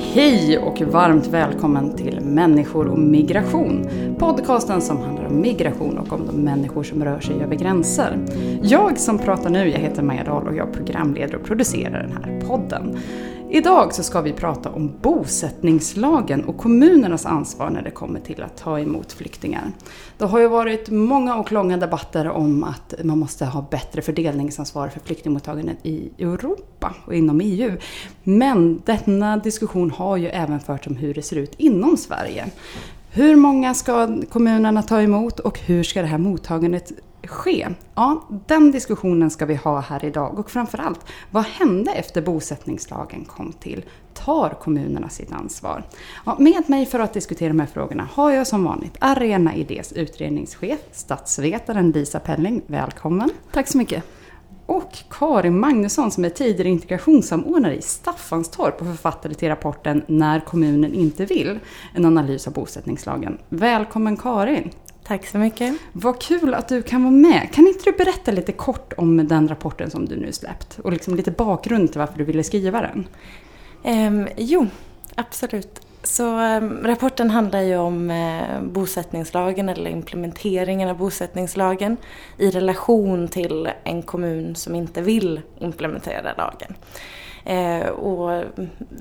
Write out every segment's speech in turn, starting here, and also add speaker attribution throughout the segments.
Speaker 1: Hej och varmt välkommen till Människor och migration. Podcasten som handlar om migration och om de människor som rör sig över gränser. Jag som pratar nu, jag heter Maja Dahl och jag programleder och producerar den här podden. Idag så ska vi prata om bosättningslagen och kommunernas ansvar när det kommer till att ta emot flyktingar. Det har ju varit många och långa debatter om att man måste ha bättre fördelningsansvar för flyktingmottagandet i Europa och inom EU. Men denna diskussion har ju även förts om hur det ser ut inom Sverige. Hur många ska kommunerna ta emot och hur ska det här mottagandet ske? Ja, den diskussionen ska vi ha här idag och framförallt, vad hände efter bosättningslagen kom till? Tar kommunerna sitt ansvar? Ja, med mig för att diskutera de här frågorna har jag som vanligt Arena Idés utredningschef, statsvetaren Lisa Pelling. Välkommen!
Speaker 2: Tack så mycket!
Speaker 1: Och Karin Magnusson som är tidigare integrationssamordnare i Staffanstorp och författare till rapporten När kommunen inte vill, en analys av bosättningslagen. Välkommen Karin!
Speaker 2: Tack så mycket.
Speaker 1: Vad kul att du kan vara med. Kan inte du berätta lite kort om den rapporten som du nu släppt? Och liksom lite bakgrund till varför du ville skriva den.
Speaker 2: Um, jo, absolut. Så um, rapporten handlar ju om uh, bosättningslagen eller implementeringen av bosättningslagen i relation till en kommun som inte vill implementera lagen. Eh, och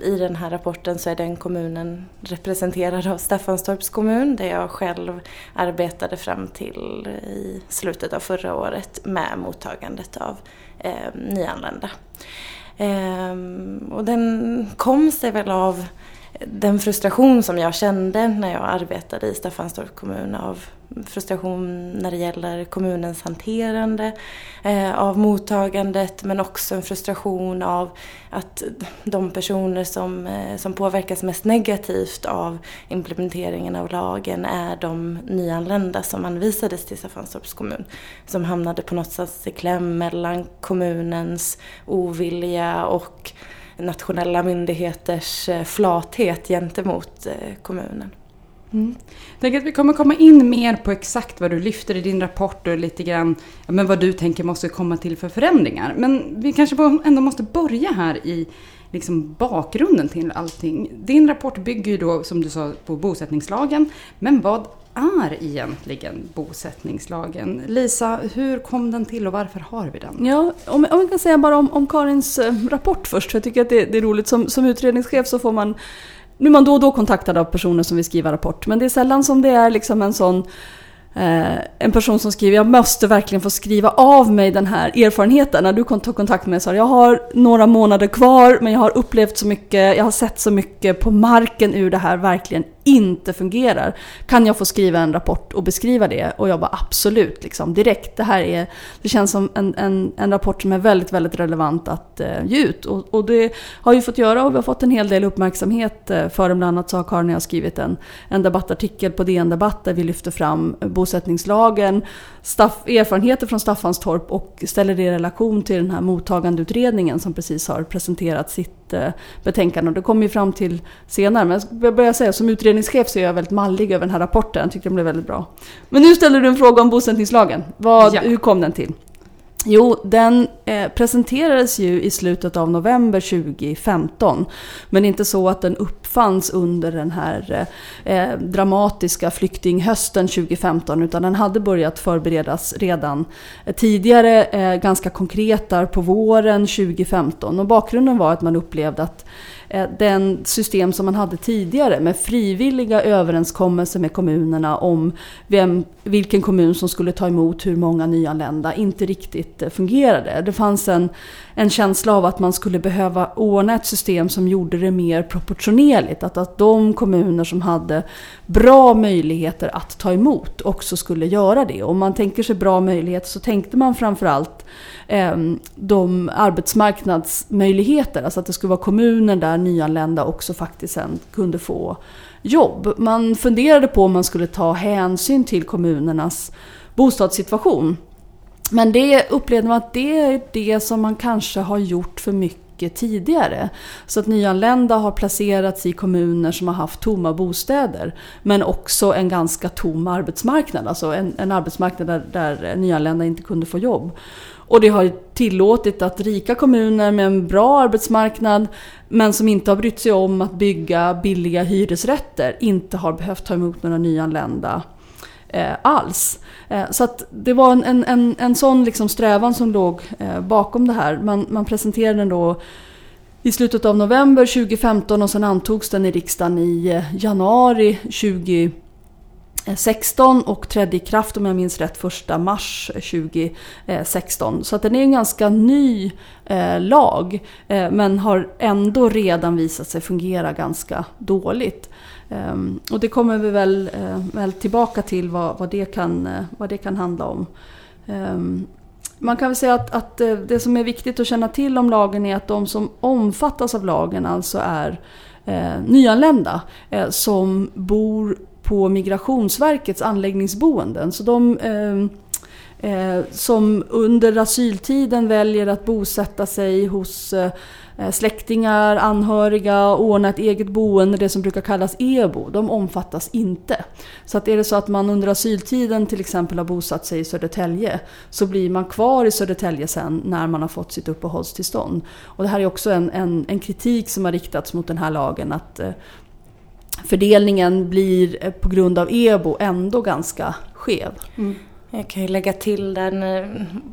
Speaker 2: i den här rapporten så är den kommunen representerad av Staffanstorps kommun där jag själv arbetade fram till i slutet av förra året med mottagandet av eh, nyanlända. Eh, och den kom sig väl av den frustration som jag kände när jag arbetade i Staffanstorps kommun av frustration när det gäller kommunens hanterande eh, av mottagandet men också en frustration av att de personer som, eh, som påverkas mest negativt av implementeringen av lagen är de nyanlända som anvisades till Staffanstorps kommun. Som hamnade på något sätt i kläm mellan kommunens ovilja och nationella myndigheters eh, flathet gentemot eh, kommunen.
Speaker 1: Mm. Jag tänker att vi kommer komma in mer på exakt vad du lyfter i din rapport och lite grann ja, men vad du tänker måste komma till för förändringar. Men vi kanske ändå måste börja här i liksom bakgrunden till allting. Din rapport bygger ju då, som du sa, på bosättningslagen. Men vad är egentligen bosättningslagen? Lisa, hur kom den till och varför har vi den?
Speaker 2: Ja, om, om jag kan säga bara om, om Karins eh, rapport först, för jag tycker att det, det är roligt. Som, som utredningschef så får man nu är man då och då kontaktad av personer som vill skriva rapport, men det är sällan som det är liksom en sån Eh, en person som skriver jag måste verkligen få skriva av mig den här erfarenheten. När du tog kontakt med mig sa jag har några månader kvar men jag har upplevt så mycket, jag har sett så mycket på marken ur det här verkligen inte fungerar. Kan jag få skriva en rapport och beskriva det? Och jag bara absolut, liksom, direkt. Det här är, det känns som en, en, en rapport som är väldigt, väldigt relevant att eh, ge ut. Och, och, det har vi fått göra och vi har fått en hel del uppmärksamhet eh, för den. Bland annat så har Karin och jag skrivit en, en debattartikel på DN Debatt där vi lyfter fram bosättningslagen, staff, erfarenheter från Staffanstorp och ställer det i relation till den här mottagandeutredningen som precis har presenterat sitt Eh, betänkande. Och det kommer ju fram till senare. Men jag börjar säga, som utredningschef så är jag väldigt mallig över den här rapporten. Jag tycker den blev väldigt bra. Men nu ställer du en fråga om bosättningslagen. Vad, ja. Hur kom den till? Jo, den eh, presenterades ju i slutet av november 2015. Men inte så att den uppfanns under den här eh, eh dramatiska flyktinghösten 2015. Utan den hade börjat förberedas redan eh, tidigare, eh, ganska konkret där på våren 2015. Och bakgrunden var att man upplevde att Eh, den system som man hade tidigare med frivilliga överenskommelser med kommunerna om vem, vilken kommun som skulle ta emot hur många nyanlända inte riktigt eh, fungerade. Det fanns en, en känsla av att man skulle behöva ordna ett system som gjorde det mer proportionerligt. Att, att de kommuner som hade bra möjligheter att ta emot också skulle göra det. Om man tänker sig bra möjligheter så tänkte man framförallt eh, de arbetsmarknadsmöjligheter. Alltså att det skulle vara kommuner där nyanlända också faktiskt sen kunde få jobb. Man funderade på om man skulle ta hänsyn till kommunernas bostadssituation. men det upplevde man att det är det som man kanske har gjort för mycket tidigare. Så att nyanlända har placerats i kommuner som har haft tomma bostäder. Men också en ganska tom arbetsmarknad. Alltså en, en arbetsmarknad där, där nyanlända inte kunde få jobb. Och det har tillåtit att rika kommuner med en bra arbetsmarknad men som inte har brytt sig om att bygga billiga hyresrätter inte har behövt ta emot några nyanlända eh, alls. Eh, så att det var en, en, en sån liksom strävan som låg eh, bakom det här. Man, man presenterade den då i slutet av november 2015 och sen antogs den i riksdagen i eh, januari 2015 16 och trädde i kraft om jag minns rätt 1 mars eh, 2016. Så att den är en ganska ny eh, lag eh, men har ändå redan visat sig fungera ganska dåligt. Eh, och det kommer vi väl, eh, väl tillbaka till vad, vad, det kan, eh, vad det kan handla om. Ehm, man kan väl säga att, att det som är viktigt att känna till om lagen är att de som omfattas av lagen alltså är nyanlända som bor på Migrationsverkets anläggningsboenden. Så de ehm, eh, som under asyltiden väljer att bosätta sig hos eh, eh, släktingar, anhöriga, ordna ett eget boende, det som brukar kallas EBO, de omfattas inte. Så att är det så att man under asyltiden till exempel har bosatt sig i Södertälje så blir man kvar i Södertälje sen när man har fått sitt uppehållstillstånd. Och det här är också en, en, en kritik som har riktats mot den här lagen att eh, fördelningen blir eh, på grund av EBO ändå ganska skev. Mm.
Speaker 3: Jag kan ju lägga till den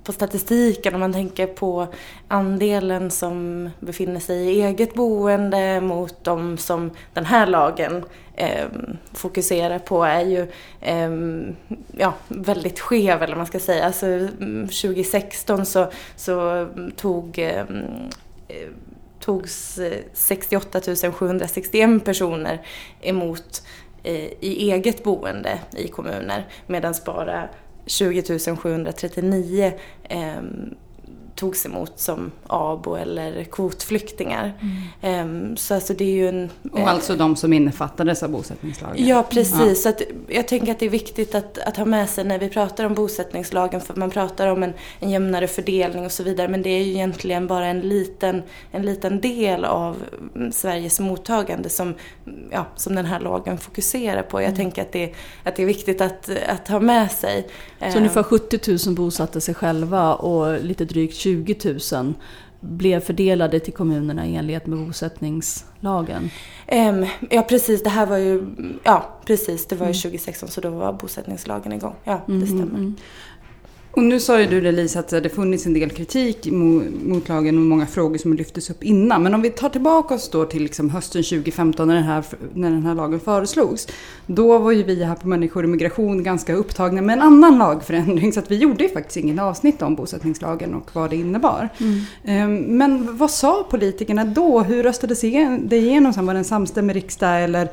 Speaker 3: på statistiken om man tänker på andelen som befinner sig i eget boende mot de som den här lagen eh, fokuserar på är ju eh, ja, väldigt skev eller vad man ska säga. Alltså mm, 2016 så, så tog eh, togs eh, 68 761 personer emot eh, i eget boende i kommuner medan bara 20 739 ehm, togs emot som abo eller kvotflyktingar. Mm. Um, så alltså det är ju en...
Speaker 1: Och eh, alltså de som innefattades av bosättningslagen?
Speaker 3: Ja, precis. Ja. Så jag tänker att det är viktigt att, att ha med sig när vi pratar om bosättningslagen, för man pratar om en, en jämnare fördelning och så vidare, men det är ju egentligen bara en liten, en liten del av mm, Sveriges mottagande som, ja, som den här lagen fokuserar på. Jag mm. tänker att det, att det är viktigt att, att ha med sig.
Speaker 2: Så ungefär 70 000 bosatte sig själva och lite drygt 20 000 blev fördelade till kommunerna i enlighet med bosättningslagen?
Speaker 3: Ja precis, det här var ju, ja precis, det var ju 2016 mm. så då var bosättningslagen igång. Ja, det mm, stämmer. Mm.
Speaker 1: Och nu sa ju du Lisa att det funnits en del kritik mot lagen och många frågor som lyftes upp innan. Men om vi tar tillbaka oss då till liksom hösten 2015 när den, här, när den här lagen föreslogs. Då var ju vi här på Människor och migration ganska upptagna med en annan lagförändring. Så att vi gjorde ju faktiskt ingen avsnitt om bosättningslagen och vad det innebar. Mm. Ehm, men vad sa politikerna då? Hur röstades det igenom? Var det en samstämmig riksdag eller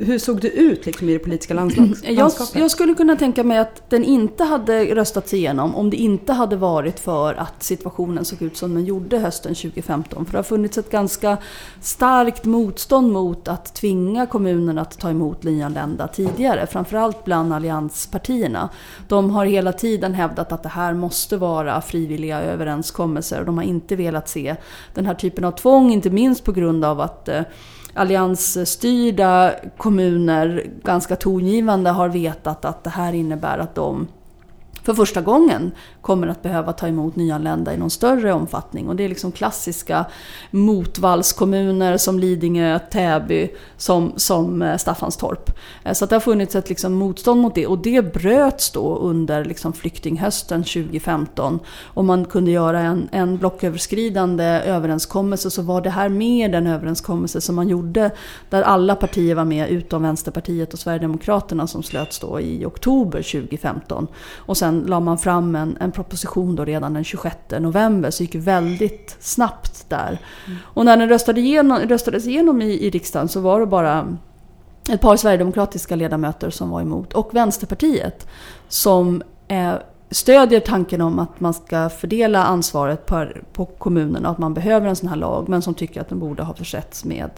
Speaker 1: hur såg det ut liksom, i det politiska landskapet?
Speaker 2: Jag, jag, skulle kunna tänka mig att den inte hade röstats igenom om det inte hade varit för att situationen såg ut som den gjorde hösten 2015. För det har funnits ett ganska starkt motstånd mot att tvinga kommunerna att ta emot nyanlända tidigare. Framförallt bland allianspartierna. De har hela tiden hävdat att det här måste vara frivilliga överenskommelser. Och de har inte velat se den här typen av tvång, inte minst på grund av att eh, alliansstyrda kommuner ganska tongivande har vetat att det här innebär att de för första gången kommer att behöva ta emot nyanlända i någon större omfattning. Och det är liksom klassiska motvallskommuner som Lidingö, Täby, som, som eh, Staffanstorp. Eh, så det har funnits ett liksom motstånd mot det och det bröts då under liksom flyktinghösten 2015. Om man kunde göra en, en blocköverskridande överenskommelse så var det här med den överenskommelse som man gjorde där alla partier var med utom Vänsterpartiet och Sverigedemokraterna som slöts då i oktober 2015. Och sen la man fram en, en proposition då redan den 26 november, så det gick väldigt snabbt där. Mm. Och när den röstade igenom, röstades igenom i, i riksdagen så var det bara ett par sverigedemokratiska ledamöter som var emot och Vänsterpartiet som eh, stödjer tanken om att man ska fördela ansvaret på, på kommunerna och att man behöver en sån här lag men som tycker att den borde ha försetts med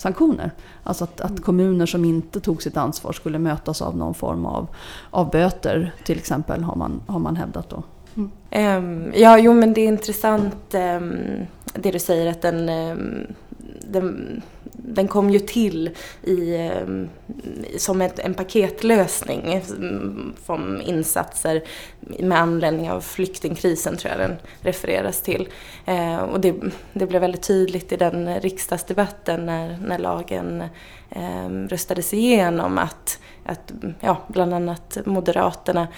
Speaker 2: sanktioner. Alltså att, att, kommuner som inte tog sitt ansvar skulle mötas av någon form av, av böter till exempel har man, har man hävdat då.
Speaker 3: Mm. Um, ja, jo men det är intressant um, det du säger att den, um, den den kom ju till i, ehm, som ett, en paketlösning mm, från insatser med anledning av flyktingkrisen tror jag den refereras till. Eh, och det, det blev väldigt tydligt i den riksdagsdebatten när, när lagen eh, röstades igenom att, att ja, bland annat Moderaterna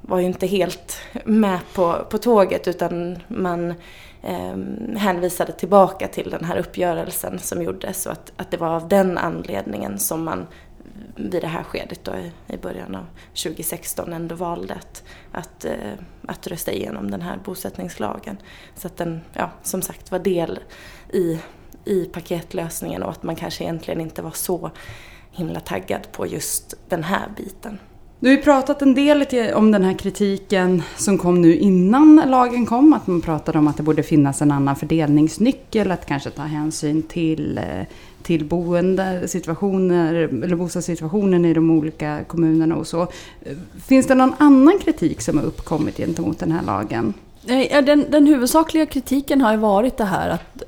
Speaker 3: var ju inte helt med på, på tåget utan man eh, hänvisade tillbaka till den här uppgörelsen som gjordes och att, att det var av den anledningen som man vid det här skedet då, i början av 2016 ändå valde att, att, eh, att rösta igenom den här bosättningslagen. Så att den, ja, som sagt var del i, i paketlösningen och att man kanske egentligen inte var så himla taggad på just den här biten.
Speaker 1: Du har ju pratat en del om den här kritiken som kom nu innan lagen kom. Att man pratade om att det borde finnas en annan fördelningsnyckel. Att kanske ta hänsyn till, eh, till boendesituationer eller bostadssituationen i de olika kommunerna och så. Finns det någon annan kritik som har uppkommit gentemot den här lagen?
Speaker 2: Eh, den, den huvudsakliga kritiken har ju varit det här att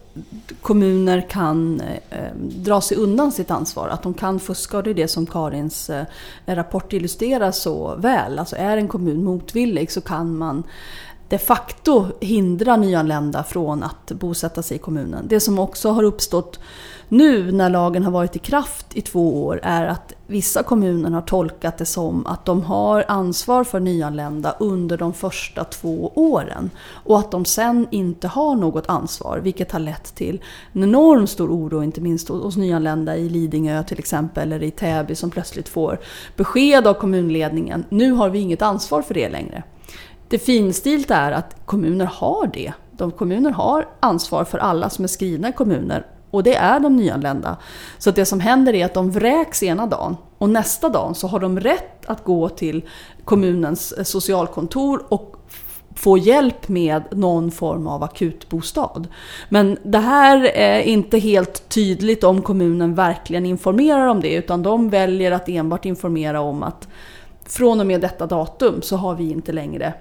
Speaker 2: kommuner kan eh, dra sig undan sitt ansvar. Att de kan fuska och det är det som Karins eh, rapport illustrerar så väl. Alltså är en kommun motvillig så kan man de facto hindra nyanlända från att bosätta sig i kommunen. Det som också har uppstått nu när lagen har varit i kraft i två år är att vissa kommuner har tolkat det som att de har ansvar för nyanlända under de första två åren och att de sen inte har något ansvar, vilket har lett till en enormt stor oro, inte minst hos nyanlända i Lidingö till exempel, eller i Täby som plötsligt får besked av kommunledningen, nu har vi inget ansvar för det längre. Det finstilta är att kommuner har det. De kommuner har ansvar för alla som är skrivna i kommuner och det är de nyanlända. Så det som händer är att de vräks ena dagen och nästa dag så har de rätt att gå till kommunens eh, socialkontor och få hjälp med någon form av akutbostad. Men det här är inte helt tydligt om kommunen verkligen informerar om det utan de väljer att enbart informera om att från och med detta datum så har vi inte längre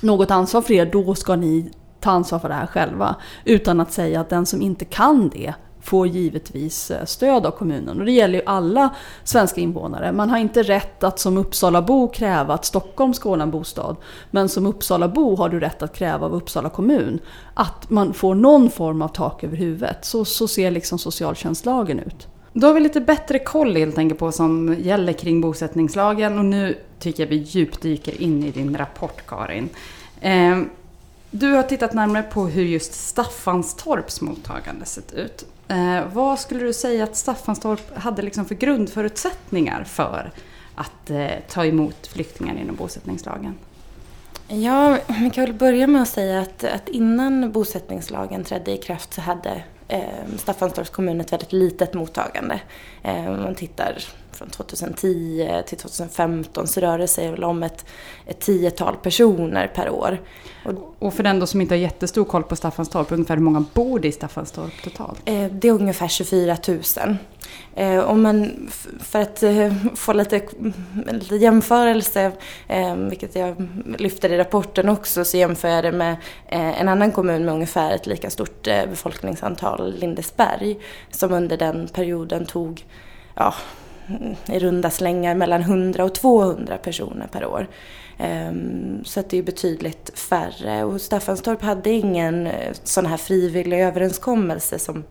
Speaker 2: något ansvar för er, då ska ni ta ansvar för det här själva. Utan att säga att den som inte kan det får givetvis eh, stöd av kommunen. Och det gäller ju alla svenska invånare. Man har inte rätt att som Uppsalabo kräva att Stockholm ska ordna en bostad. Men som Uppsalabo har du rätt att kräva av Uppsala kommun att man får någon form av tak över huvudet. Så, så ser liksom socialtjänstlagen ut.
Speaker 1: Då har vi lite bättre koll helt enkelt på vad som gäller kring bosättningslagen och nu tycker jag vi djupdyker in i din rapport Karin. Ehm, du har tittat närmare på hur just Staffanstorps mottagande sett ut. Eh, vad skulle du säga att Staffanstorp hade liksom för grundförutsättningar för att eh, ta emot flyktingar inom bosättningslagen?
Speaker 3: Ja, vi kan väl börja med att säga att, att innan bosättningslagen trädde i kraft så hade eh, Staffanstorps kommun ett väldigt litet mottagande. Eh, om man tittar från 2010 till 2015 så rör det sig väl om ett, ett tiotal personer per år.
Speaker 1: Och, och för den då som inte har jättestor koll på Staffanstorp, ungefär hur många bor det i Staffanstorp totalt?
Speaker 3: Eh, det är ungefär 24 000. Eh, om man, för att eh, få lite, lite jämförelse, eh, vilket jag lyfter i rapporten också, så jämför jag det med en annan kommun med ungefär ett lika stort befolkningsantal, Lindesberg, som under den perioden tog ja, i runda slängar mellan 100 och 200 personer per år. Ehm, så att det är betydligt färre och Staffanstorp hade ingen eh, sån här frivillig överenskommelse som,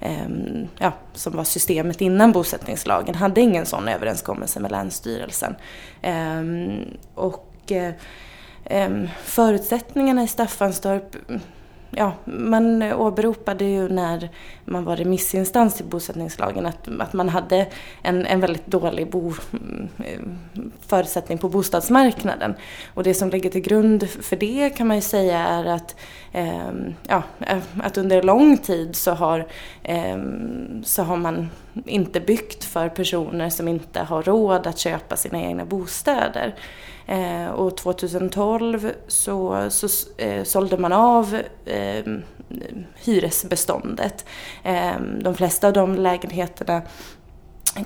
Speaker 3: ehm, ja, som var systemet innan bosättningslagen, hade ingen sån överenskommelse med Länsstyrelsen. Ehm, och eh, förutsättningarna i Staffanstorp ja, man åberopade ju när man var remissinstans till bosättningslagen att, att man hade en, en väldigt dålig bo, eh, förutsättning på bostadsmarknaden. Och det som ligger till grund för det kan man ju säga är att, ehm, eh, ja, att under lång tid så har, eh, så har man inte byggt för personer som inte har råd att köpa sina egna bostäder. Eh, och 2012 så, så eh, sålde man av eh, hyresbeståndet. Eh, de flesta av de lägenheterna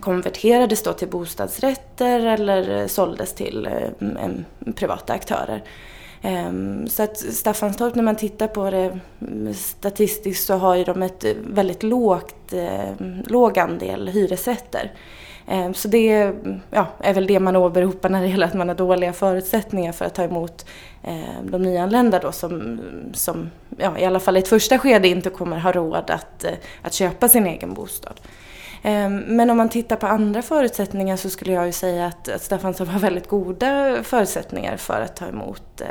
Speaker 3: konverterades då till bostadsrätter eller eh, såldes till eh, privata aktörer. Ehm, så att Staffanstorp, när man tittar på det mm, statistiskt så har ju de ett eh, väldigt lågt, ehm, låg andel hyresrätter. Eh, så det ja, är väl det man åberopar när det gäller att man har dåliga förutsättningar för att ta emot eh, de nyanlända då som, som ja, i alla fall i ett första skede inte kommer ha råd att, eh, att köpa sin egen bostad. Men om man tittar på andra förutsättningar så skulle jag ju säga att, att har väldigt goda förutsättningar för att ta emot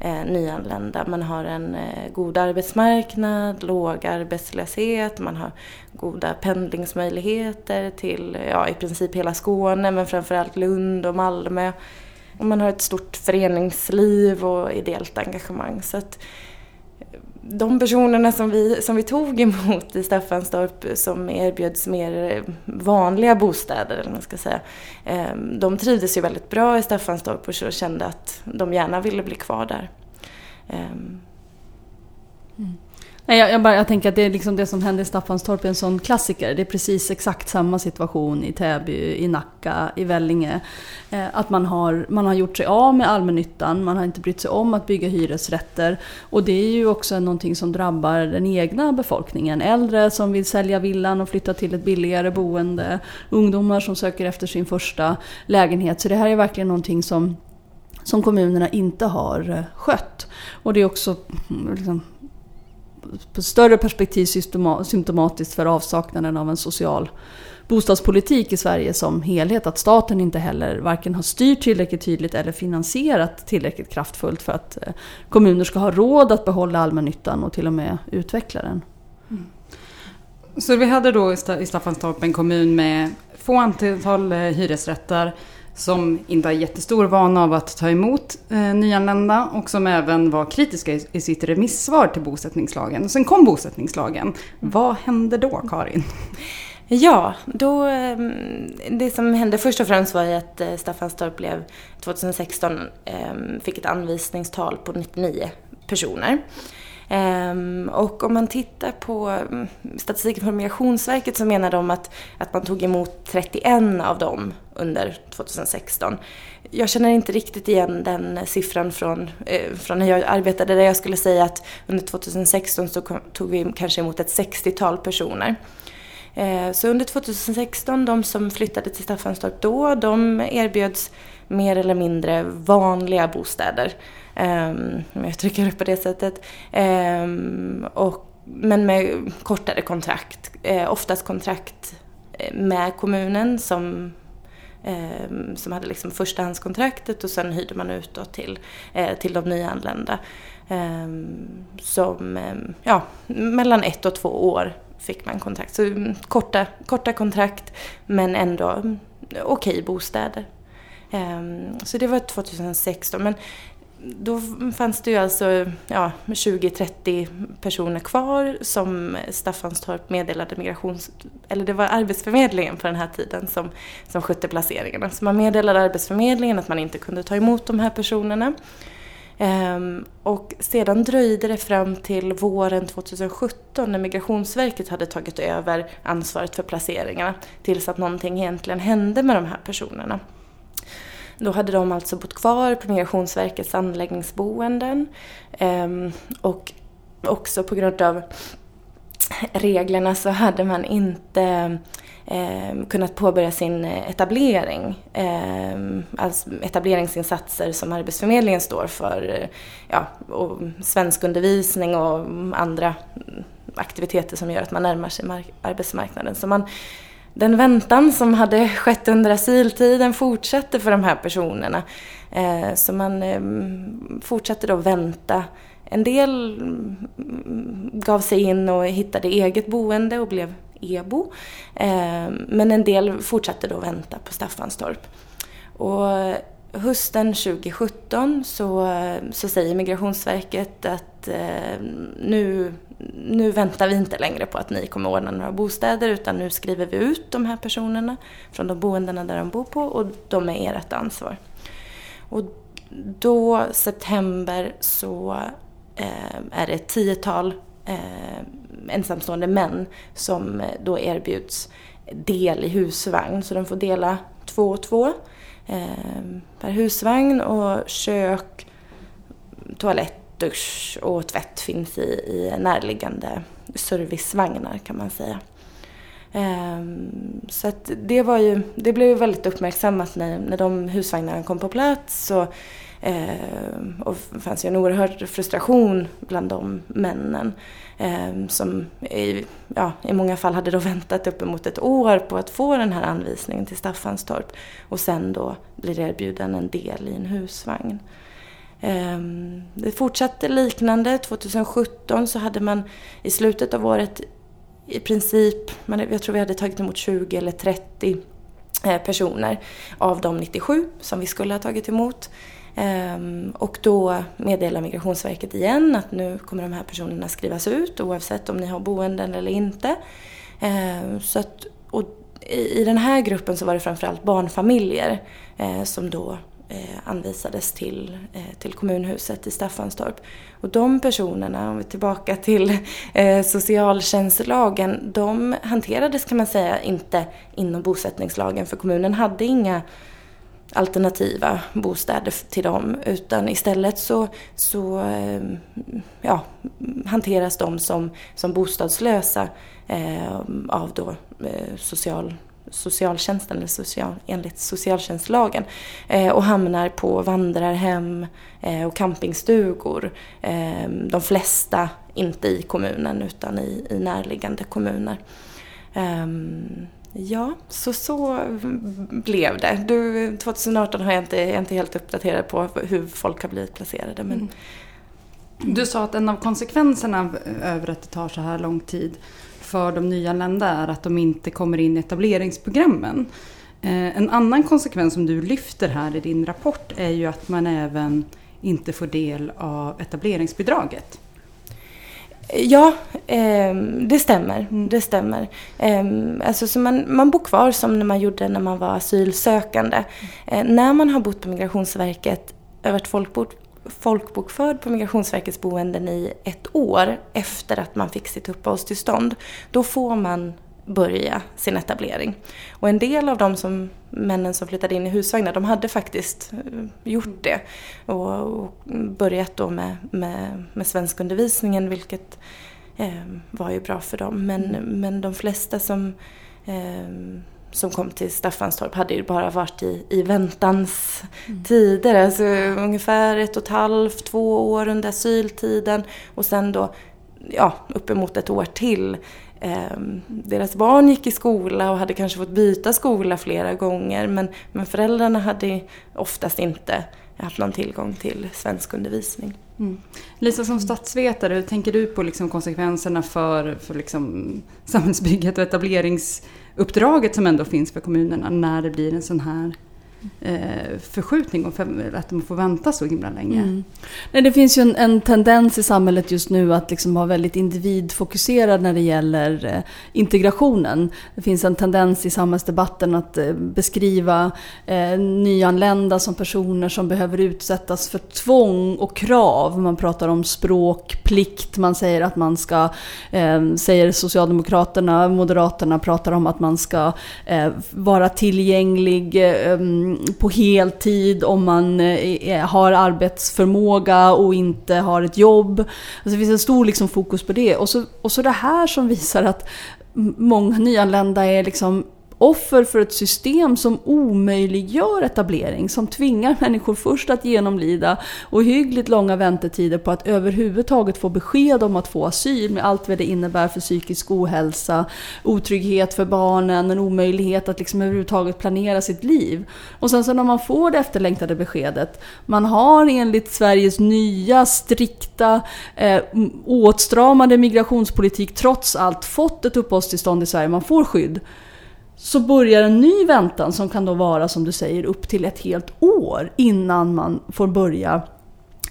Speaker 3: eh, nyanlända. Man har en eh, god arbetsmarknad, låg arbetslöshet, man har goda pendlingsmöjligheter till ja, i princip hela Skåne men framförallt Lund och Malmö. Och man har ett stort föreningsliv och ideellt engagemang. Så att, de personerna som vi, som vi tog emot i Staffanstorp som erbjöds mer vanliga bostäder, eller man ska säga, ehm, de trivdes ju väldigt bra i Staffanstorp och kände att de gärna ville bli kvar där.
Speaker 2: Ehm. Mm. Nej, jag, jag, bara, jag tänker att det är liksom det som hände i Staffanstorp är en sån klassiker. Det är precis exakt samma situation i Täby, i Nacka, i Vellinge. Eh, att man har, man har gjort sig av med allmännyttan, man har inte brytt sig om att bygga hyresrätter. Och det är ju också någonting som drabbar den egna befolkningen. Äldre som vill sälja villan och flytta till ett billigare boende. Ungdomar som söker efter sin första lägenhet. Så det här är verkligen någonting som som kommunerna inte har eh, skött. Och det är också mm, liksom, på större perspektiv symptomatiskt för avsaknaden av en social bostadspolitik i Sverige som helhet. Att staten inte heller varken har styrt tillräckligt tydligt eller finansierat tillräckligt kraftfullt för att eh, kommuner ska ha råd att behålla allmännyttan och till och med utveckla den. Mm.
Speaker 1: Så vi hade då i Staffanstorp en kommun med få antal eh, hyresrätter som inte har jättestor vana av att ta emot eh, nyanlända och som även var kritiska i, i sitt remissvar till bosättningslagen. Sen kom bosättningslagen. Vad hände då, Karin?
Speaker 3: Ja, då, ehm, det som hände först och främst var ju att eh, Staffanstorp blev 2016 ehm, fick ett anvisningstal på 99 personer. Ehm, och om man tittar på mm, statistiken från Migrationsverket så menar de att, att man tog emot 31 av dem under 2016. Jag känner inte riktigt igen den siffran från, eh, från när jag arbetade där jag skulle säga att under 2016 så tog vi kanske emot ett 60-tal personer. Eh, så under 2016, de som flyttade till Staffanstorp då, de erbjöds mer eller mindre vanliga bostäder. Ehm, om jag uttrycker det på det sättet. Ehm, och, men med kortare kontrakt. Eh, oftast kontrakt eh, med kommunen som ehm, som hade liksom förstahandskontraktet och sen hyrde man ut då till, eh, till de nyanlända. som, ja, mellan ett och två år fick man kontrakt. Så mm, korta, korta kontrakt men ändå okej okay bostäder. så det var 2016. Men då fanns det ju alltså ja, 20-30 personer kvar som Staffanstorp meddelade migrations... Eller det var Arbetsförmedlingen på den här tiden som, som skötte placeringarna. Så man meddelade Arbetsförmedlingen att man inte kunde ta emot de här personerna. Ehm, och sedan dröjde det fram till våren 2017 när Migrationsverket hade tagit över ansvaret för placeringarna tills att någonting egentligen hände med de här personerna. Då hade de alltså bott kvar på Migrationsverkets anläggningsboenden ehm, och också på grund av reglerna så hade man inte eh, kunnat påbörja sin etablering. Eh, alltså etableringsinsatser som Arbetsförmedlingen står för. Ja, och svenskundervisning och andra aktiviteter som gör att man närmar sig arbetsmarknaden. Så man den väntan som hade skett under asyltiden fortsatte för de här personerna. Eh, så man eh, fortsatte då vänta. En del mm, gav sig in och hittade eget boende och blev EBO. Eh, men en del fortsatte då vänta på Staffanstorp. Och hösten 2017 så, eh, så säger Migrationsverket att eh, nu nu väntar vi inte längre på att ni kommer ordna några bostäder utan nu skriver vi ut de här personerna från de boendena där de bor på och de är ert ansvar. Och då, september, så eh, är det ett tiotal eh, ensamstående män som eh, då erbjuds del i husvagn. Så de får dela två och två eh, Ehm, per husvagn och kök, toalett, dusch och tvätt finns i, i närliggande servicevagnar kan man säga. Ehm, så att det var ju, det blev väldigt uppmärksammat när, när de husvagnarna kom på plats. Och, Eh, och det fanns ju en oerhörd frustration bland de männen. eh, som i, ja, i många fall hade då väntat uppemot ett år på att få den här anvisningen till Staffanstorp. Och sen då blir erbjuden en del i en husvagn. Eh, det fortsatte liknande. 2017 så hade man i slutet av året i princip, jag tror vi hade tagit emot 20 eller 30 eh, personer av de 97 som vi skulle ha tagit emot. Ehm, och då meddelar Migrationsverket igen att nu kommer de här personerna skrivas ut oavsett om ni har boenden eller inte. Ehm, så att, och i den här gruppen så var det framförallt barnfamiljer eh, som då eh, anvisades till, eh, till kommunhuset i Staffanstorp. Och de personerna, om vi är tillbaka till eh, socialtjänstlagen, de hanterades kan man säga inte inom bosättningslagen för kommunen hade inga alternativa bostäder till dem utan istället så, så ehm, ja, hanteras de som, som bostadslösa eh, av då, eh, social socialtjänsten eller social, enligt socialtjänstlagen eh, och hamnar på vandrarhem eh, och campingstugor. Eh, de flesta inte i kommunen utan i, i närliggande kommuner. Ehm, ja, så så blev det. Du, 2018 har jag inte, jag är inte helt uppdaterad på hur folk har blivit placerade. Men... Mm.
Speaker 1: Du sa att en av konsekvenserna över att det tar så här lång tid för de nyanlända är att de inte kommer in i etableringsprogrammen. Eh, en annan konsekvens som du lyfter här i din rapport är ju att man även inte får del av etableringsbidraget.
Speaker 3: Ja, eh, det stämmer. Mm. Det stämmer. Eh, alltså, så man, man bor kvar som när man gjorde när man var asylsökande. Eh, när man har bott på Migrationsverket, varit folkbord folkbokförd på Migrationsverkets boenden i ett år efter att man fick sitt uppehållstillstånd, då får man börja sin etablering. Och en del av de som, männen som flyttade in i husvagnar, de hade faktiskt eh, gjort det. Och, och börjat då med, med, med svenskundervisningen, vilket eh, var ju bra för dem. Men, mm. men de flesta som eh, som kom till Staffanstorp hade ju bara varit i, i väntans mm. tider. Alltså ungefär ett och ett halvt, två år under asyltiden och sen då ja, uppemot ett år till. Eh, deras barn gick i skola och hade kanske fått byta skola flera gånger men, men föräldrarna hade oftast inte haft någon tillgång till svenskundervisning.
Speaker 1: Mm. Lisa, som statsvetare, hur tänker du på liksom konsekvenserna för, för liksom samhällsbygget och etableringsuppdraget som ändå finns för kommunerna när det blir en sån här eh, förskjutning och för, att de får vänta så himla länge. Mm.
Speaker 2: Nej, det finns ju en, en, tendens i samhället just nu att liksom vara väldigt individfokuserad när det gäller eh, integrationen. Det finns en tendens i samhällsdebatten att eh, beskriva eh, nyanlända som personer som behöver utsättas för tvång och krav. Man pratar om språkplikt, man säger att man ska, eh, säger Socialdemokraterna, Moderaterna pratar om att man ska eh, vara tillgänglig eh, mm, på heltid, om man eh, har arbetsförmåga och inte har ett jobb. Alltså det finns en stor liksom fokus på det. Och så, och så det här som visar att många nyanlända är liksom offer för ett system som omöjliggör etablering, som tvingar människor först att genomlida ohyggligt långa väntetider på att överhuvudtaget få besked om att få asyl med allt vad det innebär för psykisk ohälsa, otrygghet för barnen, en omöjlighet att liksom överhuvudtaget planera sitt liv. Och sen så när man får det efterlängtade beskedet, man har enligt Sveriges nya strikta eh, åtstramade migrationspolitik trots allt fått ett uppehållstillstånd i Sverige, man får skydd så börjar en ny väntan som kan då vara, som du säger, upp till ett helt år innan man får börja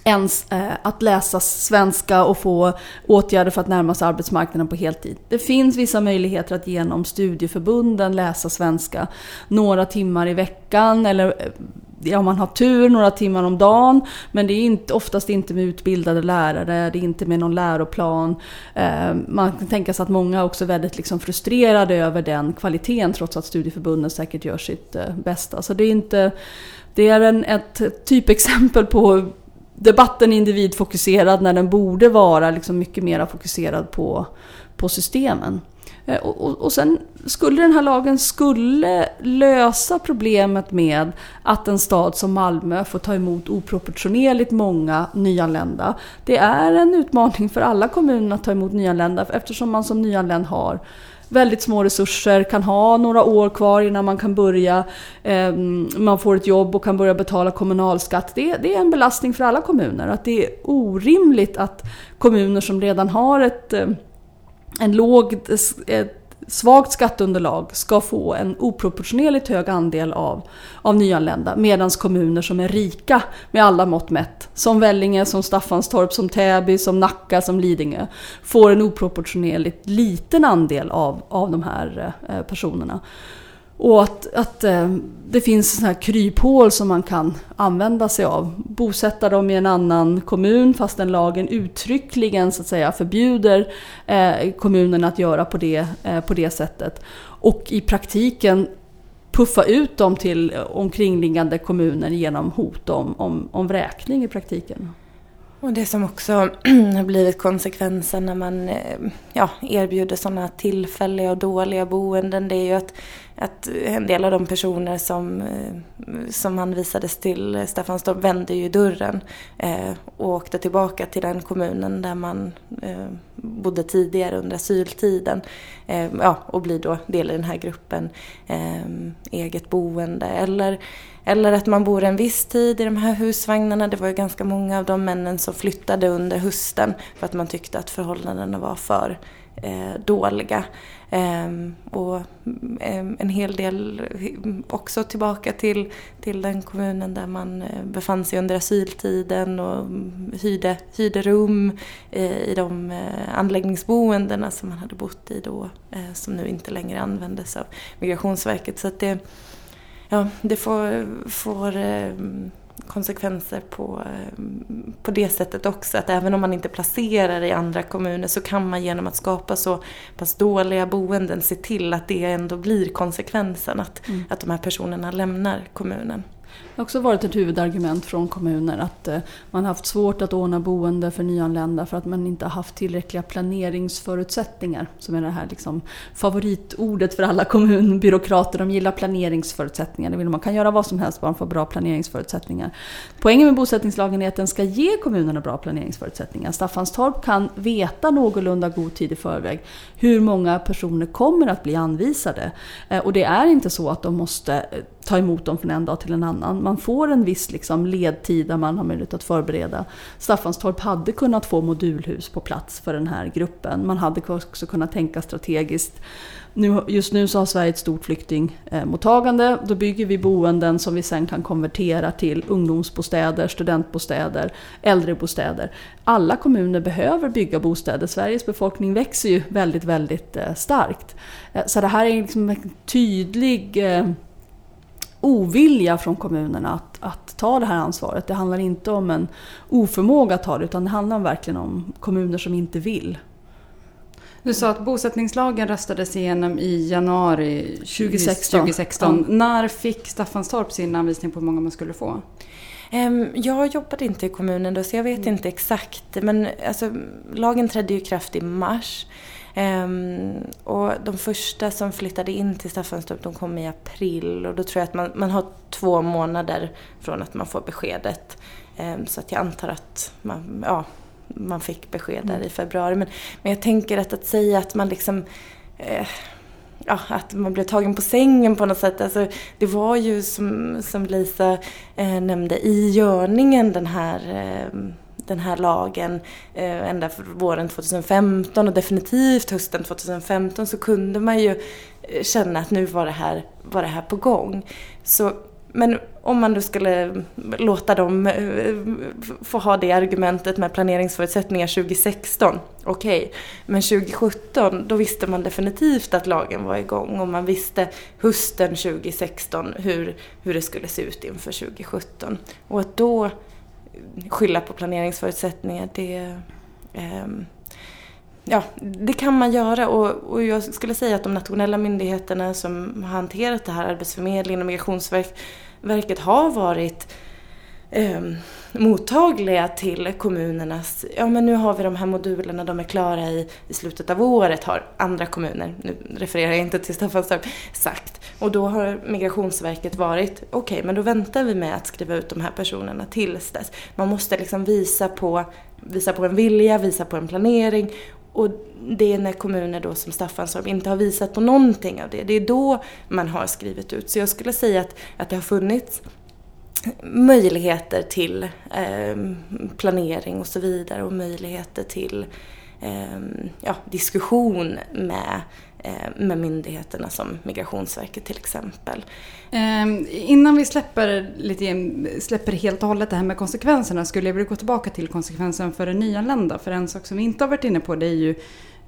Speaker 2: ens eh, att läsa svenska och få åtgärder för att närma sig arbetsmarknaden på heltid. Det finns vissa möjligheter att genom studieförbunden läsa svenska några timmar i veckan eller eh, ja, man har tur några timmar om dagen, men det är inte, oftast inte med utbildade lärare, det är inte med någon läroplan. Eh, man kan tänka sig att många också är väldigt liksom frustrerade över den kvaliteten, trots att studieförbunden säkert gör sitt eh, bästa. Så det är, inte, det är en, ett typexempel på debatten är individfokuserad när den borde vara liksom mycket mer fokuserad på, på systemen. Eh, och, och, och, sen skulle den här lagen skulle lösa problemet med att en stad som Malmö får ta emot oproportionerligt många nyanlända. Det är en utmaning för alla kommuner att ta emot nyanlända eftersom man som nyanländ har väldigt små resurser, kan ha några år kvar innan man kan börja, eh, man får ett jobb och kan börja betala kommunalskatt. Det, det, är en belastning för alla kommuner. Att det är orimligt att kommuner som redan har ett eh, en låg, ett svagt skatteunderlag ska få en oproportionerligt hög andel av, av nyanlända medan kommuner som är rika med alla mått mätt, som Vellinge, som Staffanstorp, som Täby, som Nacka, som Lidingö, får en oproportionerligt liten andel av, av de här eh, personerna. Och att, att eh, det finns sådana här kryphål som man kan använda sig av. Bosätta dem i en annan kommun fastän lagen uttryckligen så att säga, förbjuder eh, kommunen att göra på det, eh, på det sättet. Och i praktiken puffa ut dem till omkringliggande kommuner genom hot om, om, om vräkning i praktiken.
Speaker 3: Och det som också har blivit konsekvensen när man ja, erbjuder sådana tillfälliga och dåliga boenden det är ju att, att en del av de personer som, eh, som anvisades till eh, Staffanstorp vände ju dörren eh, och åkte tillbaka till den kommunen där man bodde tidigare under asyltiden ja, och blir då del i den här gruppen eget boende eller eller att man bor en viss tid i de här husvagnarna. Det var ju ganska många av de männen som flyttade under hösten för att man tyckte att förhållandena var för dåliga. Ehm, och ehm, en hel del också tillbaka till, till den kommunen där man eh, befann sig under asyltiden och hyrde, hyrde rum eh, i de eh, anläggningsboendena som man hade bott i då, som nu inte längre användes av Migrationsverket. Så att det, ja, det får, får ehm, konsekvenser på, eh, på det sättet också. Att även om man inte placerar i andra kommuner så kan man genom att skapa så pass dåliga boenden se till att det ändå blir konsekvensen. Att, mm. att de här personerna lämnar kommunen.
Speaker 2: Det har också varit ett huvudargument från kommuner att eh, man har haft svårt att ordna boende för nyanlända för att man inte haft tillräckliga planeringsförutsättningar. Som är det här liksom favoritordet för alla kommunbyråkrater. De gillar planeringsförutsättningar. Det vill man kan göra vad som helst bara man får bra planeringsförutsättningar. Poängen med bosättningslagen är att den ska ge kommunerna bra planeringsförutsättningar. Staffanstorp kan veta någorlunda god tid i förväg hur många personer kommer att bli anvisade. Eh, och det är inte så att de måste eh, ta emot dem från en dag till en annan. Man får en viss liksom ledtid där man har möjlighet att förbereda. Staffanstorp hade kunnat få modulhus på plats för den här gruppen. Man hade också kunnat tänka strategiskt. Nu, just nu så har Sverige ett stort flyktingmottagande. Då bygger vi boenden som vi sen kan konvertera till ungdomsbostäder, studentbostäder, äldrebostäder. Alla kommuner behöver bygga bostäder. Sveriges befolkning växer ju väldigt, väldigt eh, starkt. Eh, så det här är liksom en tydlig eh, ovilja från kommunerna att, att ta det här ansvaret. Det handlar inte om en oförmåga att ta det utan det handlar verkligen om kommuner som inte vill.
Speaker 1: Du sa att bosättningslagen röstades igenom i januari
Speaker 2: 2016.
Speaker 1: 2016. Ja. När fick Staffanstorp sin anvisning på hur många man skulle få?
Speaker 3: Jag jobbade inte i kommunen då så jag vet mm. inte exakt. Men alltså, lagen trädde ju i kraft i mars. Um, och de första som flyttade in till Staffanstorp de kom i april och då tror jag att man, man har två månader från att man får beskedet. Um, så att jag antar att man, ja, man fick besked där mm. i februari. Men, men jag tänker att, att säga att man liksom eh, ja, att man blev tagen på sängen på något sätt. Alltså, det var ju som, som Lisa eh, nämnde i görningen den här eh, den här lagen eh, ända för våren 2015 och definitivt hösten 2015 så kunde man ju eh, känna att nu var det här, var det här på gång. Så, men om man då skulle eh, låta dem eh, få ha det argumentet med planeringsförutsättningar 2016, okej. Okay. Men 2017, då visste man definitivt att lagen var igång och man visste hösten 2016 hur, hur det skulle se ut inför 2017. Och att då skylla på planeringsförutsättningar, det, eh, ja, det kan man göra. Och, och, jag skulle säga att de nationella myndigheterna som har hanterat det här, Arbetsförmedlingen och Migrationsverket, har varit eh, mottagliga till kommunernas, ja men nu har vi de här modulerna, de är klara i, i slutet av året har andra kommuner, nu refererar jag inte till Staffanstorp, sagt. Och då har Migrationsverket varit, okej okay, men då väntar vi med att skriva ut de här personerna tills dess. Man måste liksom visa på, visa på en vilja, visa på en planering och det är när kommuner då som Staffanstorp inte har visat på någonting av det. Det är då man har skrivit ut. Så jag skulle säga att, att det har funnits möjligheter till ehm, planering och så vidare och möjligheter till ehm, ja, diskussion med, eh, med myndigheterna som Migrationsverket till exempel.
Speaker 1: Ehm, innan vi släpper, lite, släpper helt och hållet det här med konsekvenserna skulle jag vilja gå tillbaka till konsekvensen för den nyanlända. För en sak som vi inte har varit inne på det är ju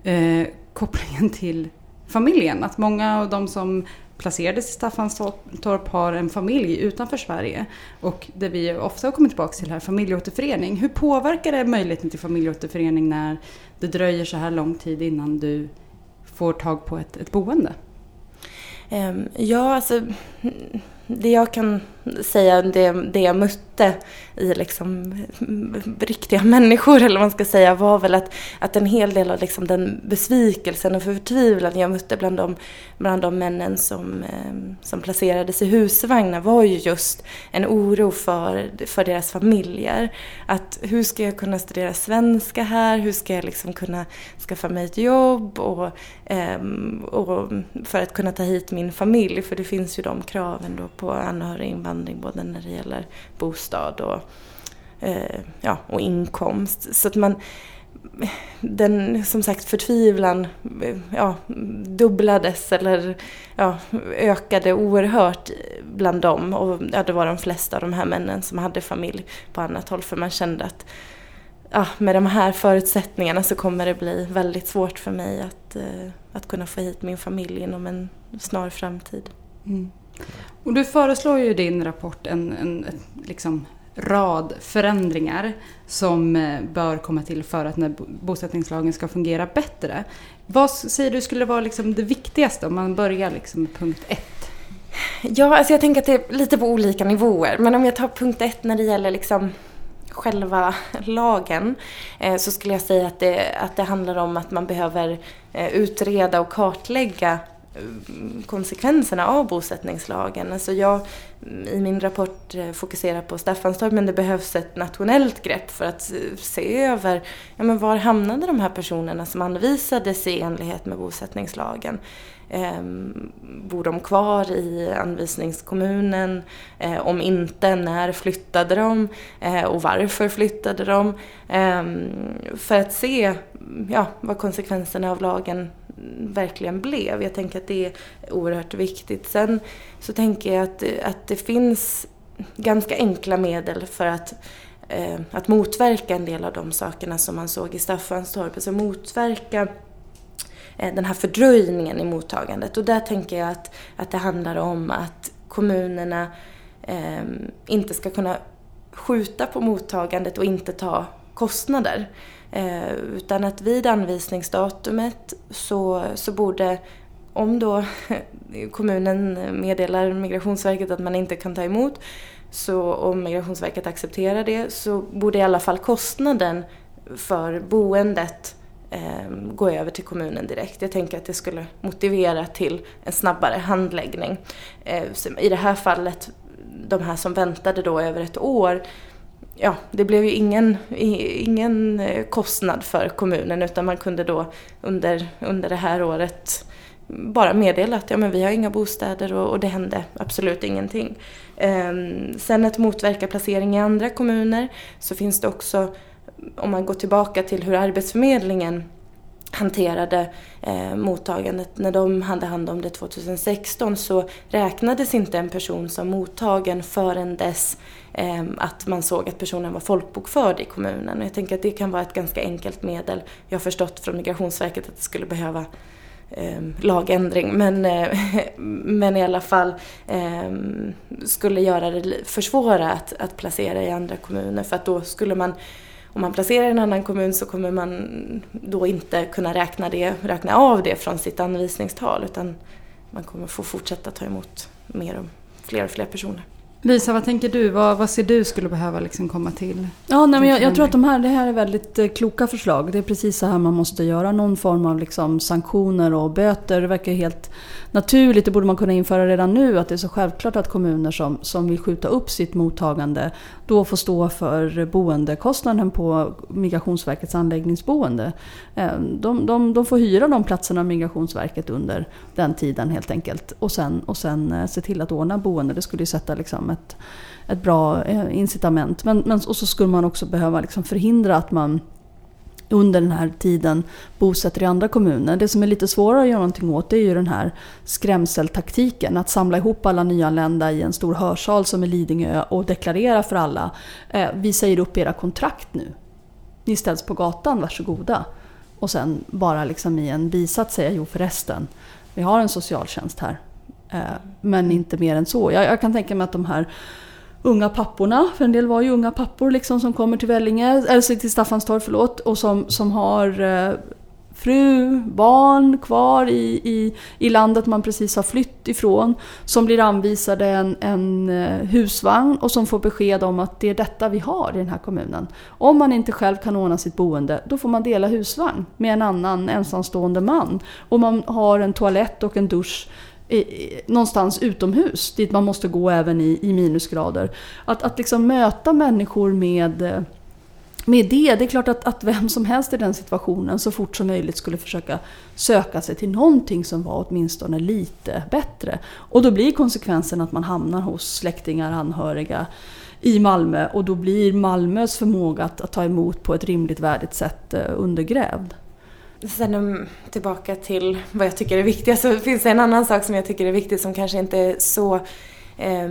Speaker 1: eh, kopplingen till familjen. Att många av de som placerades i Staffanstorp har en familj utanför Sverige. Och det vi ofta har kommit tillbaka till här, familjeåterförening. Hur påverkar det möjligheten till familjeåterförening när det dröjer så här lång tid innan du får tag på ett, ett boende?
Speaker 3: Ehm, ja, alltså det jag kan säga, det, det jag mötte i liksom riktiga människor eller vad man ska säga var väl att, att en hel del av liksom den besvikelsen och förtvivlan jag mötte bland de, bland de männen som, ehm, som placerades i husvagnar var ju just en oro för, för deras familjer. Att hur ska jag kunna studera svenska här? Hur ska jag liksom kunna skaffa mig ett jobb? Och, ehm, och för att kunna ta hit min familj, för det finns ju de kraven då på anhöriginvandring både när det gäller bostad och, eh, ja, och inkomst. Så att man, den som sagt förtvivlan ja, dubblades eller ja, ökade oerhört bland dem. Och ja, det var de flesta av de här männen som hade familj på annat håll för man kände att ja, med de här förutsättningarna så kommer det bli väldigt svårt för mig att, eh, att kunna få hit min familj inom en snar framtid. Mm.
Speaker 1: Och du föreslår ju i din rapport en, en, liksom rad förändringar som eh, bör komma till för att när bosättningslagen ska fungera bättre. Vad säger du skulle vara liksom det viktigaste om man börjar liksom med punkt ett?
Speaker 3: Ja, alltså jag tänker att det är lite på olika nivåer. Men om jag tar punkt ett när det gäller liksom själva lagen eh, så skulle jag säga att det, att det handlar om att man behöver eh, utreda och kartlägga konsekvenserna av bosättningslagen. Alltså jag i min rapport eh, fokuserar på Staffanstorp men det behövs ett nationellt grepp för att eh, se över ja, men var hamnade de här personerna som anvisades i enlighet med bosättningslagen. Eh, bor de kvar i anvisningskommunen? Eh, om inte, när flyttade de? Eh, och varför flyttade de? Ehm, för att se ja, vad konsekvenserna av lagen verkligen blev. Jag tänker att det är oerhört viktigt. Sen så tänker jag att, att det finns ganska enkla medel för att, eh, att motverka en del av de sakerna som man såg i Staffanstorp. Alltså motverka eh, den här fördröjningen i mottagandet. Och där tänker jag att, att det handlar om att kommunerna eh, inte ska kunna skjuta på mottagandet och inte ta kostnader. Eh, utan att vid anvisningsdatumet så, så borde, om då kommunen meddelar Migrationsverket att man inte kan ta emot, så om Migrationsverket accepterar det så borde i alla fall kostnaden för boendet eh, gå över till kommunen direkt. Jag tänker att det skulle motivera till en snabbare handläggning. Eh, I det här fallet, de här som väntade då över ett år, ja, det blev ju ingen, ingen eh, kostnad för kommunen utan man kunde då under, under det här året bara meddela att ja, men vi har inga bostäder och, och det hände absolut ingenting. Ehm, sen att motverka placering i andra kommuner så finns det också, om man går tillbaka till hur Arbetsförmedlingen hanterade eh, mottagandet. När de hade hand om det 2016 så räknades inte en person som mottagen förrän dess Ehm, att man såg att personen var folkbokförd i kommunen. Och jag tänker att det kan vara ett ganska enkelt medel. Jag har förstått från Migrationsverket att det skulle behöva eh, lagändring men, eh, men i alla fall eh, skulle göra det försvåra att, att placera i andra kommuner för att då skulle man om man placerar i en annan kommun så kommer man då inte kunna räkna, det, räkna av det från sitt anvisningstal utan man kommer få fortsätta ta emot mer och fler och fler personer.
Speaker 1: Lisa, vad tänker du? Vad, vad ser du skulle behöva liksom komma till?
Speaker 2: Ja, nej, men jag, jag tror att de här, det här är väldigt eh, kloka förslag. Det är precis så här man måste göra. Någon form av liksom sanktioner och böter. Det verkar helt naturligt, det borde man kunna införa redan nu, att det är så självklart att kommuner som, som vill skjuta upp sitt mottagande då får stå för boendekostnaden på Migrationsverkets anläggningsboende. Eh, de, de, de får hyra de platserna av Migrationsverket under den tiden helt enkelt. Och sen, och sen eh, se till att ordna boende. Det skulle ju sätta liksom Liksom ett, ett bra eh, incitament. Men, men, och så skulle man också behöva liksom förhindra att man under den här tiden bosätter i andra kommuner. Det som är lite svårare att göra någonting åt det är ju den här skrämseltaktiken. Att samla ihop alla nyanlända i en stor hörsal som är Lidingö och deklarera för alla. Eh, vi säger upp era kontrakt nu. Ni ställs på gatan, varsågoda. Och sen bara liksom i en bisats säga jo förresten, vi har en socialtjänst här. Eh, men inte mer än så. Jag, jag kan tänka mig att de här unga papporna, för en del var ju unga pappor liksom som kommer till Vellinge, eller till Staffanstorp förlåt, och som, som har eh, fru, barn kvar i, i, i landet man precis har flytt ifrån. Som blir anvisade en, en eh, husvagn och som får besked om att det är detta vi har i den här kommunen. Om man inte själv kan ordna sitt boende, då får man dela husvagn med en annan ensamstående man. Och man har en toalett och en dusch någonstans utomhus dit man måste gå även i, i minusgrader. Att, att liksom möta människor med, eh, med det. Det är klart att, att vem som helst i den situationen så fort som möjligt skulle försöka söka sig till någonting som var åtminstone lite bättre. Och då blir konsekvensen att man hamnar hos släktingar, anhöriga i Malmö och då blir Malmös förmåga att, att ta emot på ett rimligt värdigt sätt eh, undergrävd.
Speaker 3: Sen um, tillbaka till vad jag tycker är viktigt alltså, så finns det en annan sak som jag tycker är viktig som kanske inte är så eh,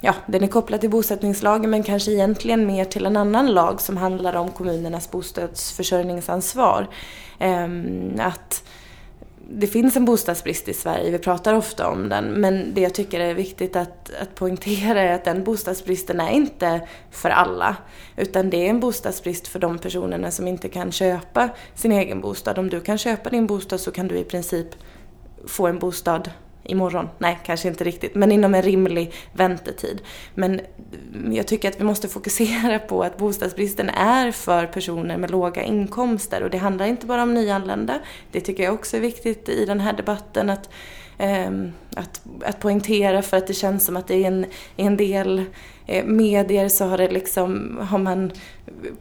Speaker 3: Ja, den är kopplad till bosättningslagen men kanske egentligen mer till en annan lag som handlar om kommunernas bostadsförsörjningsansvar. Eh, att det finns en bostadsbrist i Sverige, vi pratar ofta om den, men det jag tycker är viktigt att, att poängtera är att den bostadsbristen är inte för alla. Utan det är en bostadsbrist för de personerna som inte kan köpa sin egen bostad. Om du kan köpa din bostad så kan du i princip få en bostad imorgon. Nej, kanske inte riktigt, men inom en rimlig väntetid. Men jag tycker att vi måste fokusera på att bostadsbristen är för personer med låga inkomster och det handlar inte bara om nyanlända. Det tycker jag också är viktigt i den här debatten att ehm, att, att poängtera för att det känns som att det är en, en del eh, medier så har, det liksom, har man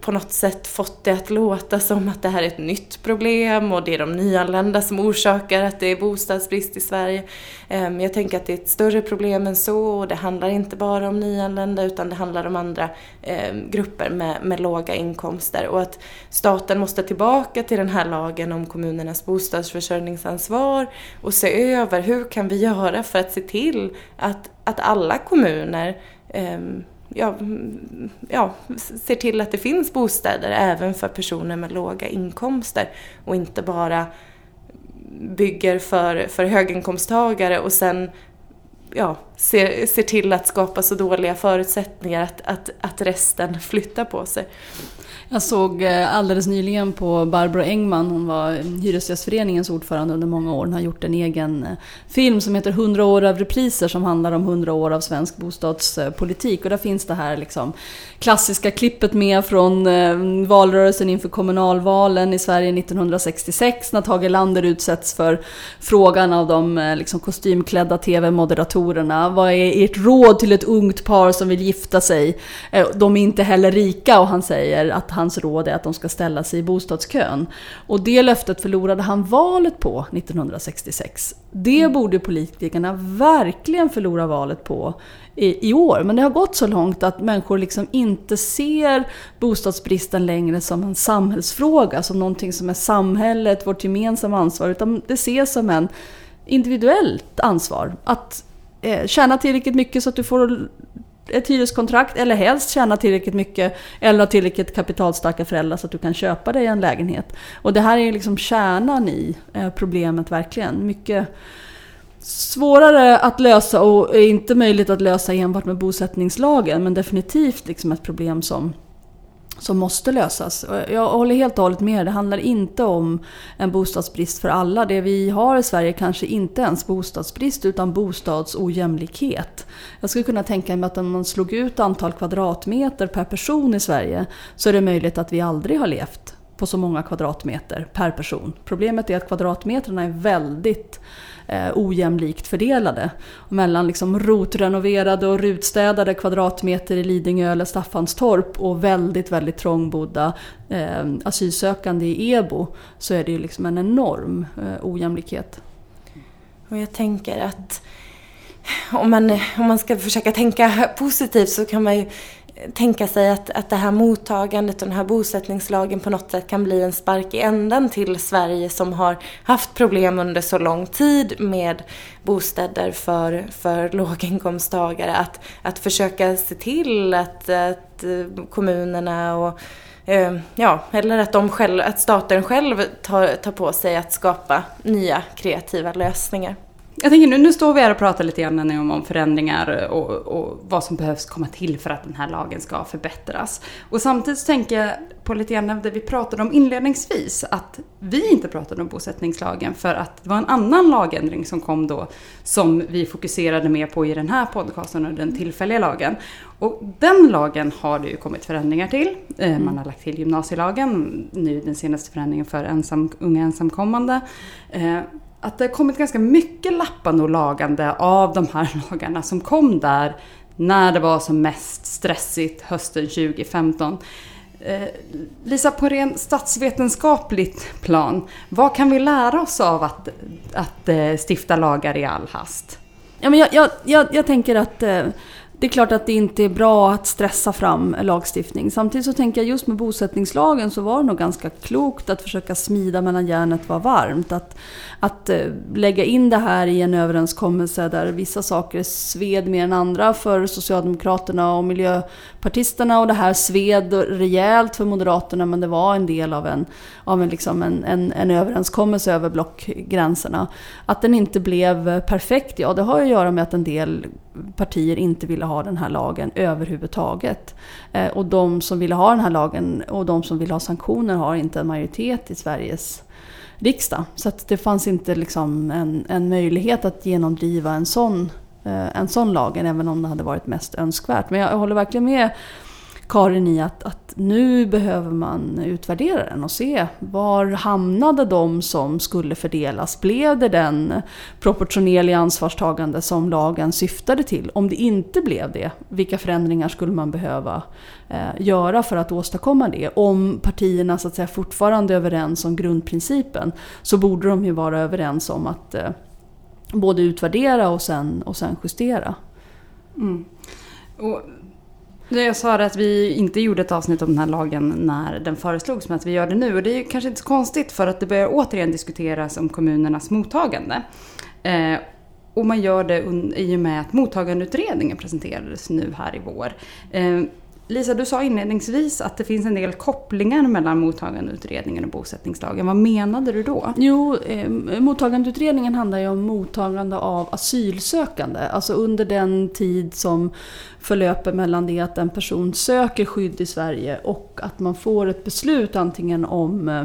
Speaker 3: på något sätt fått det att låta som att det här är ett nytt problem och det är de nyanlända som orsakar att det är bostadsbrist i Sverige. Ehm, jag tänker att det är ett större problem än så och det handlar inte bara om nyanlända utan det handlar om andra ehm, grupper med, med låga inkomster och att staten måste tillbaka till den här lagen om kommunernas bostadsförsörjningsansvar och se över hur kan vi göra för att se till att, att alla kommuner ehm, ja, ja, ser till att det finns bostäder även för personer med låga inkomster och inte bara bygger för, för höginkomsttagare och sen ja, ser, ser till att skapa så dåliga förutsättningar att, att, att resten flyttar på sig.
Speaker 2: Jag såg eh, alldeles nyligen på Barbro Engman, hon var Hyresgästföreningens ordförande under många år. Hon har gjort en egen eh, film som heter 100 år av repriser som handlar om 100 år av svensk bostadspolitik. Och där finns det här liksom klassiska klippet med från eh, valrörelsen inför kommunalvalen i Sverige 1966 när Tage Lander utsätts för frågan av de liksom kostymklädda TV-moderatorerna. Vad är ert råd till ett ungt par som vill gifta sig? De är inte heller rika och han säger att hans råd är att de ska ställa sig i bostadskön. Och det löftet förlorade han valet på 1966. Det mm. borde politikerna verkligen förlora valet på i, i, år. Men det har gått så långt att människor liksom inte ser bostadsbristen längre som en samhällsfråga, som någonting som är samhället, vårt gemensamma ansvar, utan det ses som en individuellt ansvar. Att eh, tjäna tillräckligt mycket så att du får ett hyreskontrakt eller helst tjäna tillräckligt mycket eller ha tillräckligt kapitalstarka föräldrar så att du kan köpa dig en lägenhet. Och det här är liksom kärnan i eh, problemet verkligen. Mycket svårare att lösa och eh, inte möjligt att lösa enbart med bosättningslagen men definitivt liksom ett problem som som måste lösas. Jag håller helt och hållet med. Det handlar inte om en bostadsbrist för alla. Det vi har i Sverige kanske inte ens bostadsbrist utan bostadsojämlikhet. Jag skulle kunna tänka mig att om man slog ut antal kvadratmeter per person i Sverige så är det möjligt att vi aldrig har levt på så många kvadratmeter per person. Problemet är att kvadratmetrarna är väldigt eh, ojämlikt fördelade. Mellan liksom rotrenoverade och rutstädade kvadratmeter i Lidingö eller Staffanstorp och väldigt, väldigt trångbodda eh, asylsökande i Ebo så är det ju liksom en enorm eh, ojämlikhet.
Speaker 3: Och jag tänker att om man, om man ska försöka tänka positivt så kan man ju tänka sig att, att det här mottagandet och den här bosättningslagen på något sätt kan bli en spark i änden till Sverige som har haft problem under så lång tid med bostäder för, för låginkomsttagare. Att, att försöka se till att, att eh, kommunerna och eh, Ja, eller att, de själv, att staten själv tar, tar på sig att skapa nya kreativa lösningar.
Speaker 1: Jag tänker nu, nu står vi här och pratar lite grann om, om förändringar och, och, vad som behövs komma till för att den här lagen ska förbättras. Och samtidigt tänker jag på lite grann det vi pratade om inledningsvis, att vi inte pratade om bosättningslagen för att det var en annan lagändring som kom då som vi fokuserade mer på i den här podcasten och den tillfälliga lagen. Och den lagen har det ju kommit förändringar till. Eh, man har lagt till gymnasielagen, nu den senaste förändringen för ensam, unga ensamkommande. Att det har kommit ganska mycket lappande och lagande av de här lagarna som kom där när det var som mest stressigt hösten 2015. Eh, Lisa, på ren statsvetenskapligt plan, vad kan vi lära oss av att, att eh, stifta lagar i all hast?
Speaker 2: Ja, men jag, jag, jag, jag tänker att eh, det är klart att det inte är bra att stressa fram lagstiftning. Samtidigt så tänker jag just med bosättningslagen så var det nog ganska klokt att försöka smida medan järnet var varmt. Att, att eh, lägga in det här i en överenskommelse där vissa saker sved mer än andra för Socialdemokraterna och Partisterna och det här sved rejält för Moderaterna men det var en del av en, av en, liksom en, en, en överenskommelse över blockgränserna. Att den inte blev perfekt, ja det har att göra med att en del partier inte ville ha den här lagen överhuvudtaget. Eh, och de som ville ha den här lagen och de som vill ha sanktioner har inte en majoritet i Sveriges riksdag. Så det fanns inte liksom en, en möjlighet att genomdriva en sån, Eh, en sån lag, även om det hade varit mest önskvärt. Men jag håller verkligen med Karin i att, att nu behöver man utvärdera den och se var hamnade de som skulle fördelas? Blev det den proportionerliga ansvarstagande som lagen syftade till? Om det inte blev det, vilka förändringar skulle man behöva eh, göra för att åstadkomma det? Om partierna så att säga, fortfarande är överens om grundprincipen så borde de ju vara överens om att eh, både utvärdera och sen, och sen justera. Mm.
Speaker 1: Och jag sa att vi inte gjorde ett avsnitt om den här lagen när den föreslogs, men att vi gör det nu. Och det är kanske inte så konstigt för att det börjar återigen diskuteras om kommunernas mottagande. Eh, och man gör det i och med att mottagandeutredningen presenterades nu här i vår. Eh, Lisa, du sa inledningsvis att det finns en del kopplingar mellan mottagandeutredningen och bosättningslagen. Vad menade du då?
Speaker 2: Jo, eh, mottagandeutredningen handlar ju om mottagande av asylsökande. Alltså under den tid som förlöper mellan det att en person söker skydd i Sverige och att man får ett beslut antingen om eh,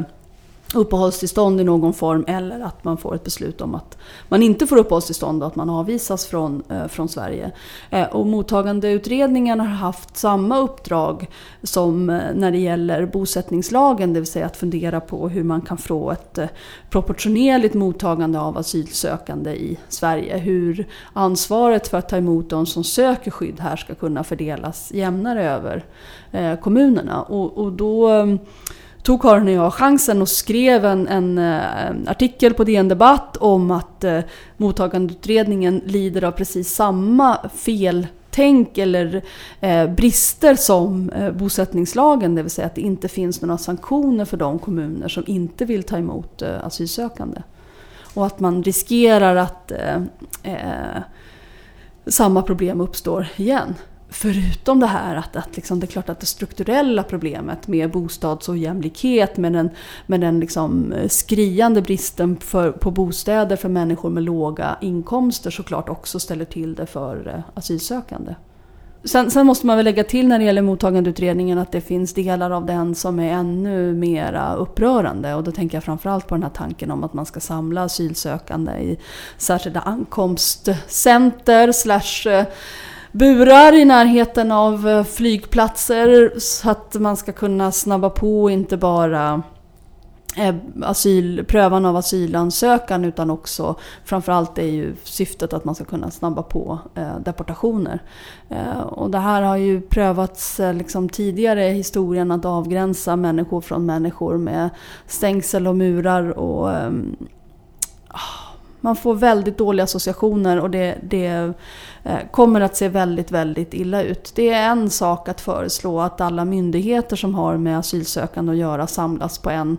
Speaker 2: uppehållstillstånd i någon form eller att man får ett beslut om att man inte får uppehållstillstånd och att man avvisas från, eh, från Sverige. Eh, och mottagandeutredningen har haft samma uppdrag som eh, när det gäller bosättningslagen, det vill säga att fundera på hur man kan få ett eh, proportionerligt mottagande av asylsökande i Sverige. Hur ansvaret för att ta emot de som söker skydd här ska kunna fördelas jämnare över eh, kommunerna. Och, och då eh, tog Karin och jag chansen och skrev en, en, en artikel på DN Debatt om att eh, mottagandeutredningen lider av precis samma feltänk eller eh, brister som eh, bosättningslagen, det vill säga att det inte finns några sanktioner för de kommuner som inte vill ta emot eh, asylsökande. Och att man riskerar att eh, eh, samma problem uppstår igen förutom det här att, att liksom, det är klart att det strukturella problemet med bostadsojämlikhet, med den, med den liksom eh, skriande bristen för, på bostäder för människor med låga inkomster såklart också ställer till det för eh, asylsökande. sen, sen, måste man väl lägga till när det gäller mottagandeutredningen att det finns delar av den som är ännu mera upprörande. Och då tänker jag framförallt på den här tanken om att man ska samla asylsökande i särskilda ankomstcenter slash eh, burar i närheten av eh, flygplatser så att man ska kunna snabba på inte bara eh, asyl, prövan av asylansökan utan också framförallt är ju syftet att man ska kunna snabba på eh, deportationer. Eh, och det här har ju prövats eh, liksom tidigare i historien att avgränsa människor från människor med stängsel och murar och ehm, ah, man får väldigt dåliga associationer och det, det eh, kommer att se väldigt, väldigt illa ut. Det är en sak att föreslå att alla myndigheter som har med asylsökande att göra samlas på en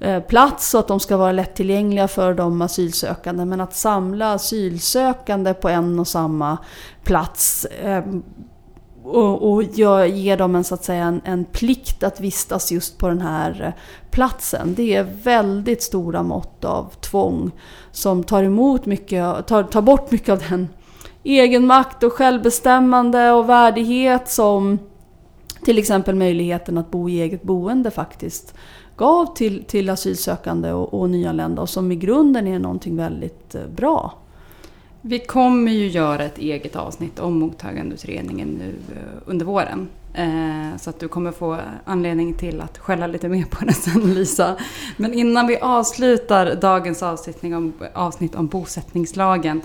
Speaker 2: eh, plats och att de ska vara lättillgängliga för de asylsökande. Men att samla asylsökande på en och samma plats eh, och, och, jag ger dem en, så att säga, en, en, plikt att vistas just på den här eh, platsen. Det är väldigt stora mått av tvång som tar emot mycket, tar, tar bort mycket av den egenmakt och självbestämmande och värdighet som till exempel möjligheten att bo i eget boende faktiskt gav till, till asylsökande och, och nyanlända och som i grunden är någonting väldigt eh, bra.
Speaker 1: Vi kommer ju göra ett eget avsnitt om mottagandeutredningen nu eh, under våren. Eh, så att du kommer få anledning till att skälla lite mer på den sen Lisa. Men innan vi avslutar dagens avsnitt om bosättningslagen.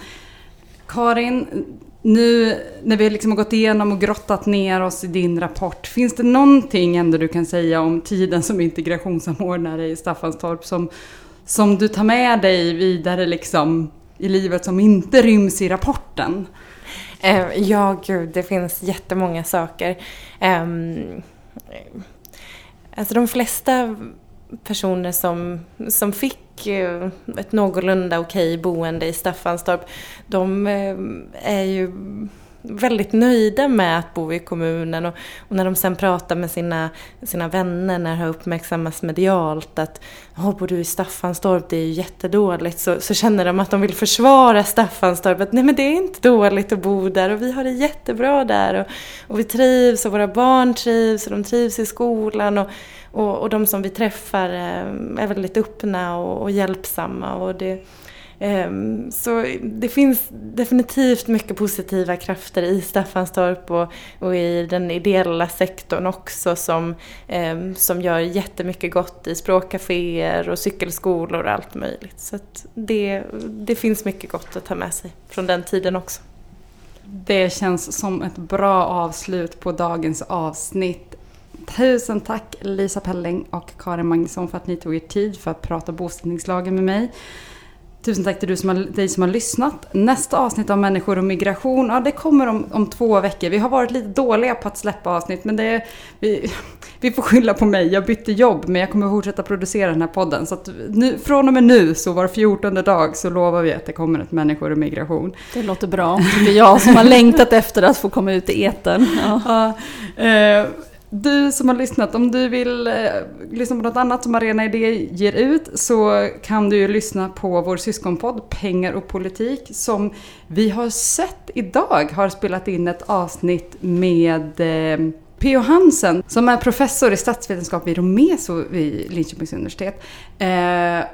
Speaker 1: Karin, nu när vi liksom har gått igenom och grottat ner oss i din rapport. Finns det någonting ändå du kan säga om tiden som integrationssamordnare i Staffanstorp som, som du tar med dig vidare liksom i livet som inte ryms i rapporten?
Speaker 3: Eh, ja, gud, det finns jättemånga saker. Ehm, alltså de flesta personer som, som fick eh, ett någorlunda okej boende i Staffanstorp, de eh, är ju väldigt nöjda med att bo i kommunen. Och, och, när de sen pratar med sina, sina vänner när det har uppmärksammats medialt att oh, bor du i Staffanstorp, det är ju jättedåligt, så, så känner de att de vill försvara Staffanstorp, att nej men det är inte dåligt att bo där och vi har det jättebra där och, och vi trivs och våra barn trivs och de trivs i skolan och, och, och de som vi träffar eh, är, väldigt öppna och, och hjälpsamma. Och det Ehm, så det finns definitivt mycket positiva krafter i Staffanstorp och, och i den ideella sektorn också som, ehm, som gör jättemycket gott i språkcaféer och cykelskolor och allt möjligt. Så det, det finns mycket gott att ta med sig från den tiden också.
Speaker 1: Det känns som ett bra avslut på dagens avsnitt. Tusen tack Lisa Pelling och Karin Magnusson för att ni tog er tid för att prata bosättningslagen med mig. Tusen tack till du som har, dig som har lyssnat. Nästa avsnitt om människor och migration, ja det kommer om, om två veckor. Vi har varit lite dåliga på att släppa avsnitt men det vi, vi får skylla på mig. Jag bytte jobb men jag kommer fortsätta producera den här podden. Så nu, från och med nu så var fjortonde dag så lovar vi att det kommer ett människor och migration.
Speaker 2: Det låter bra. Det är jag som har längtat efter att få komma ut i etern. Ja.
Speaker 1: ja eh, du som har lyssnat, om du vill eh, lyssna på något annat som Arena Idé ger ut så kan du ju lyssna på vår syskonpodd Pengar och politik som vi har sett idag har spelat in ett avsnitt med eh, P.O. Hansen som är professor i statsvetenskap vid Romeso vid Linköpings universitet. Eh,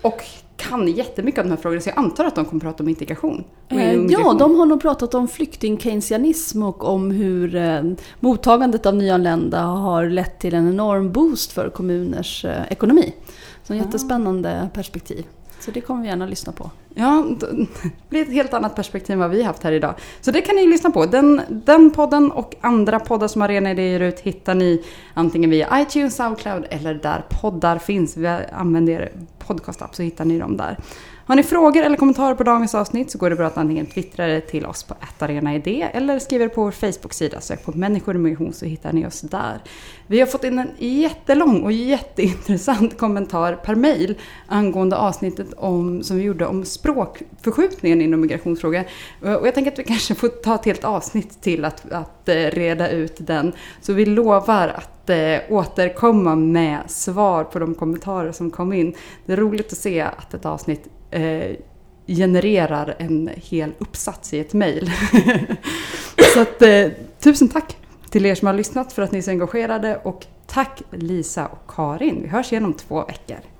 Speaker 1: och kan jättemycket om de här frågorna så jag antar att de kommer prata om integration.
Speaker 2: Eh, ja, de har nog pratat om flykting-keynesianism och om hur eh, mottagandet av nyanlända har lett till en enorm boost för kommuners eh, ekonomi. Så en jättespännande perspektiv. Så det kommer vi gärna lyssna på.
Speaker 1: Ja, det blir ett helt annat perspektiv än vad vi haft här idag. Så det kan ni lyssna på. Den, den podden och andra poddar som Arena Idéer ut hittar ni antingen via iTunes, Soundcloud eller där poddar finns. Vi använder er podcastapp så hittar ni dem där. Har ni frågor eller kommentarer på dagens avsnitt så går det bra att antingen twittra det till oss på attarenaidé eller skriva det på vår Facebook-sida. Sök på människor och migration så hittar ni oss där. Vi har fått in en jättelång och jätteintressant kommentar per mail angående avsnittet om, som vi gjorde om språkförskjutningen inom migrationsfrågor. Och jag tänker att vi kanske får ta ett helt avsnitt till att, att eh, reda ut den. Så vi lovar att eh, återkomma med svar på de kommentarer som kom in. Det är roligt att se att ett avsnitt eh, genererar en hel uppsats i ett mejl. så att, eh, tusen tack till er som har lyssnat för att ni är så engagerade och tack Lisa och Karin. Vi hörs igen om två veckor.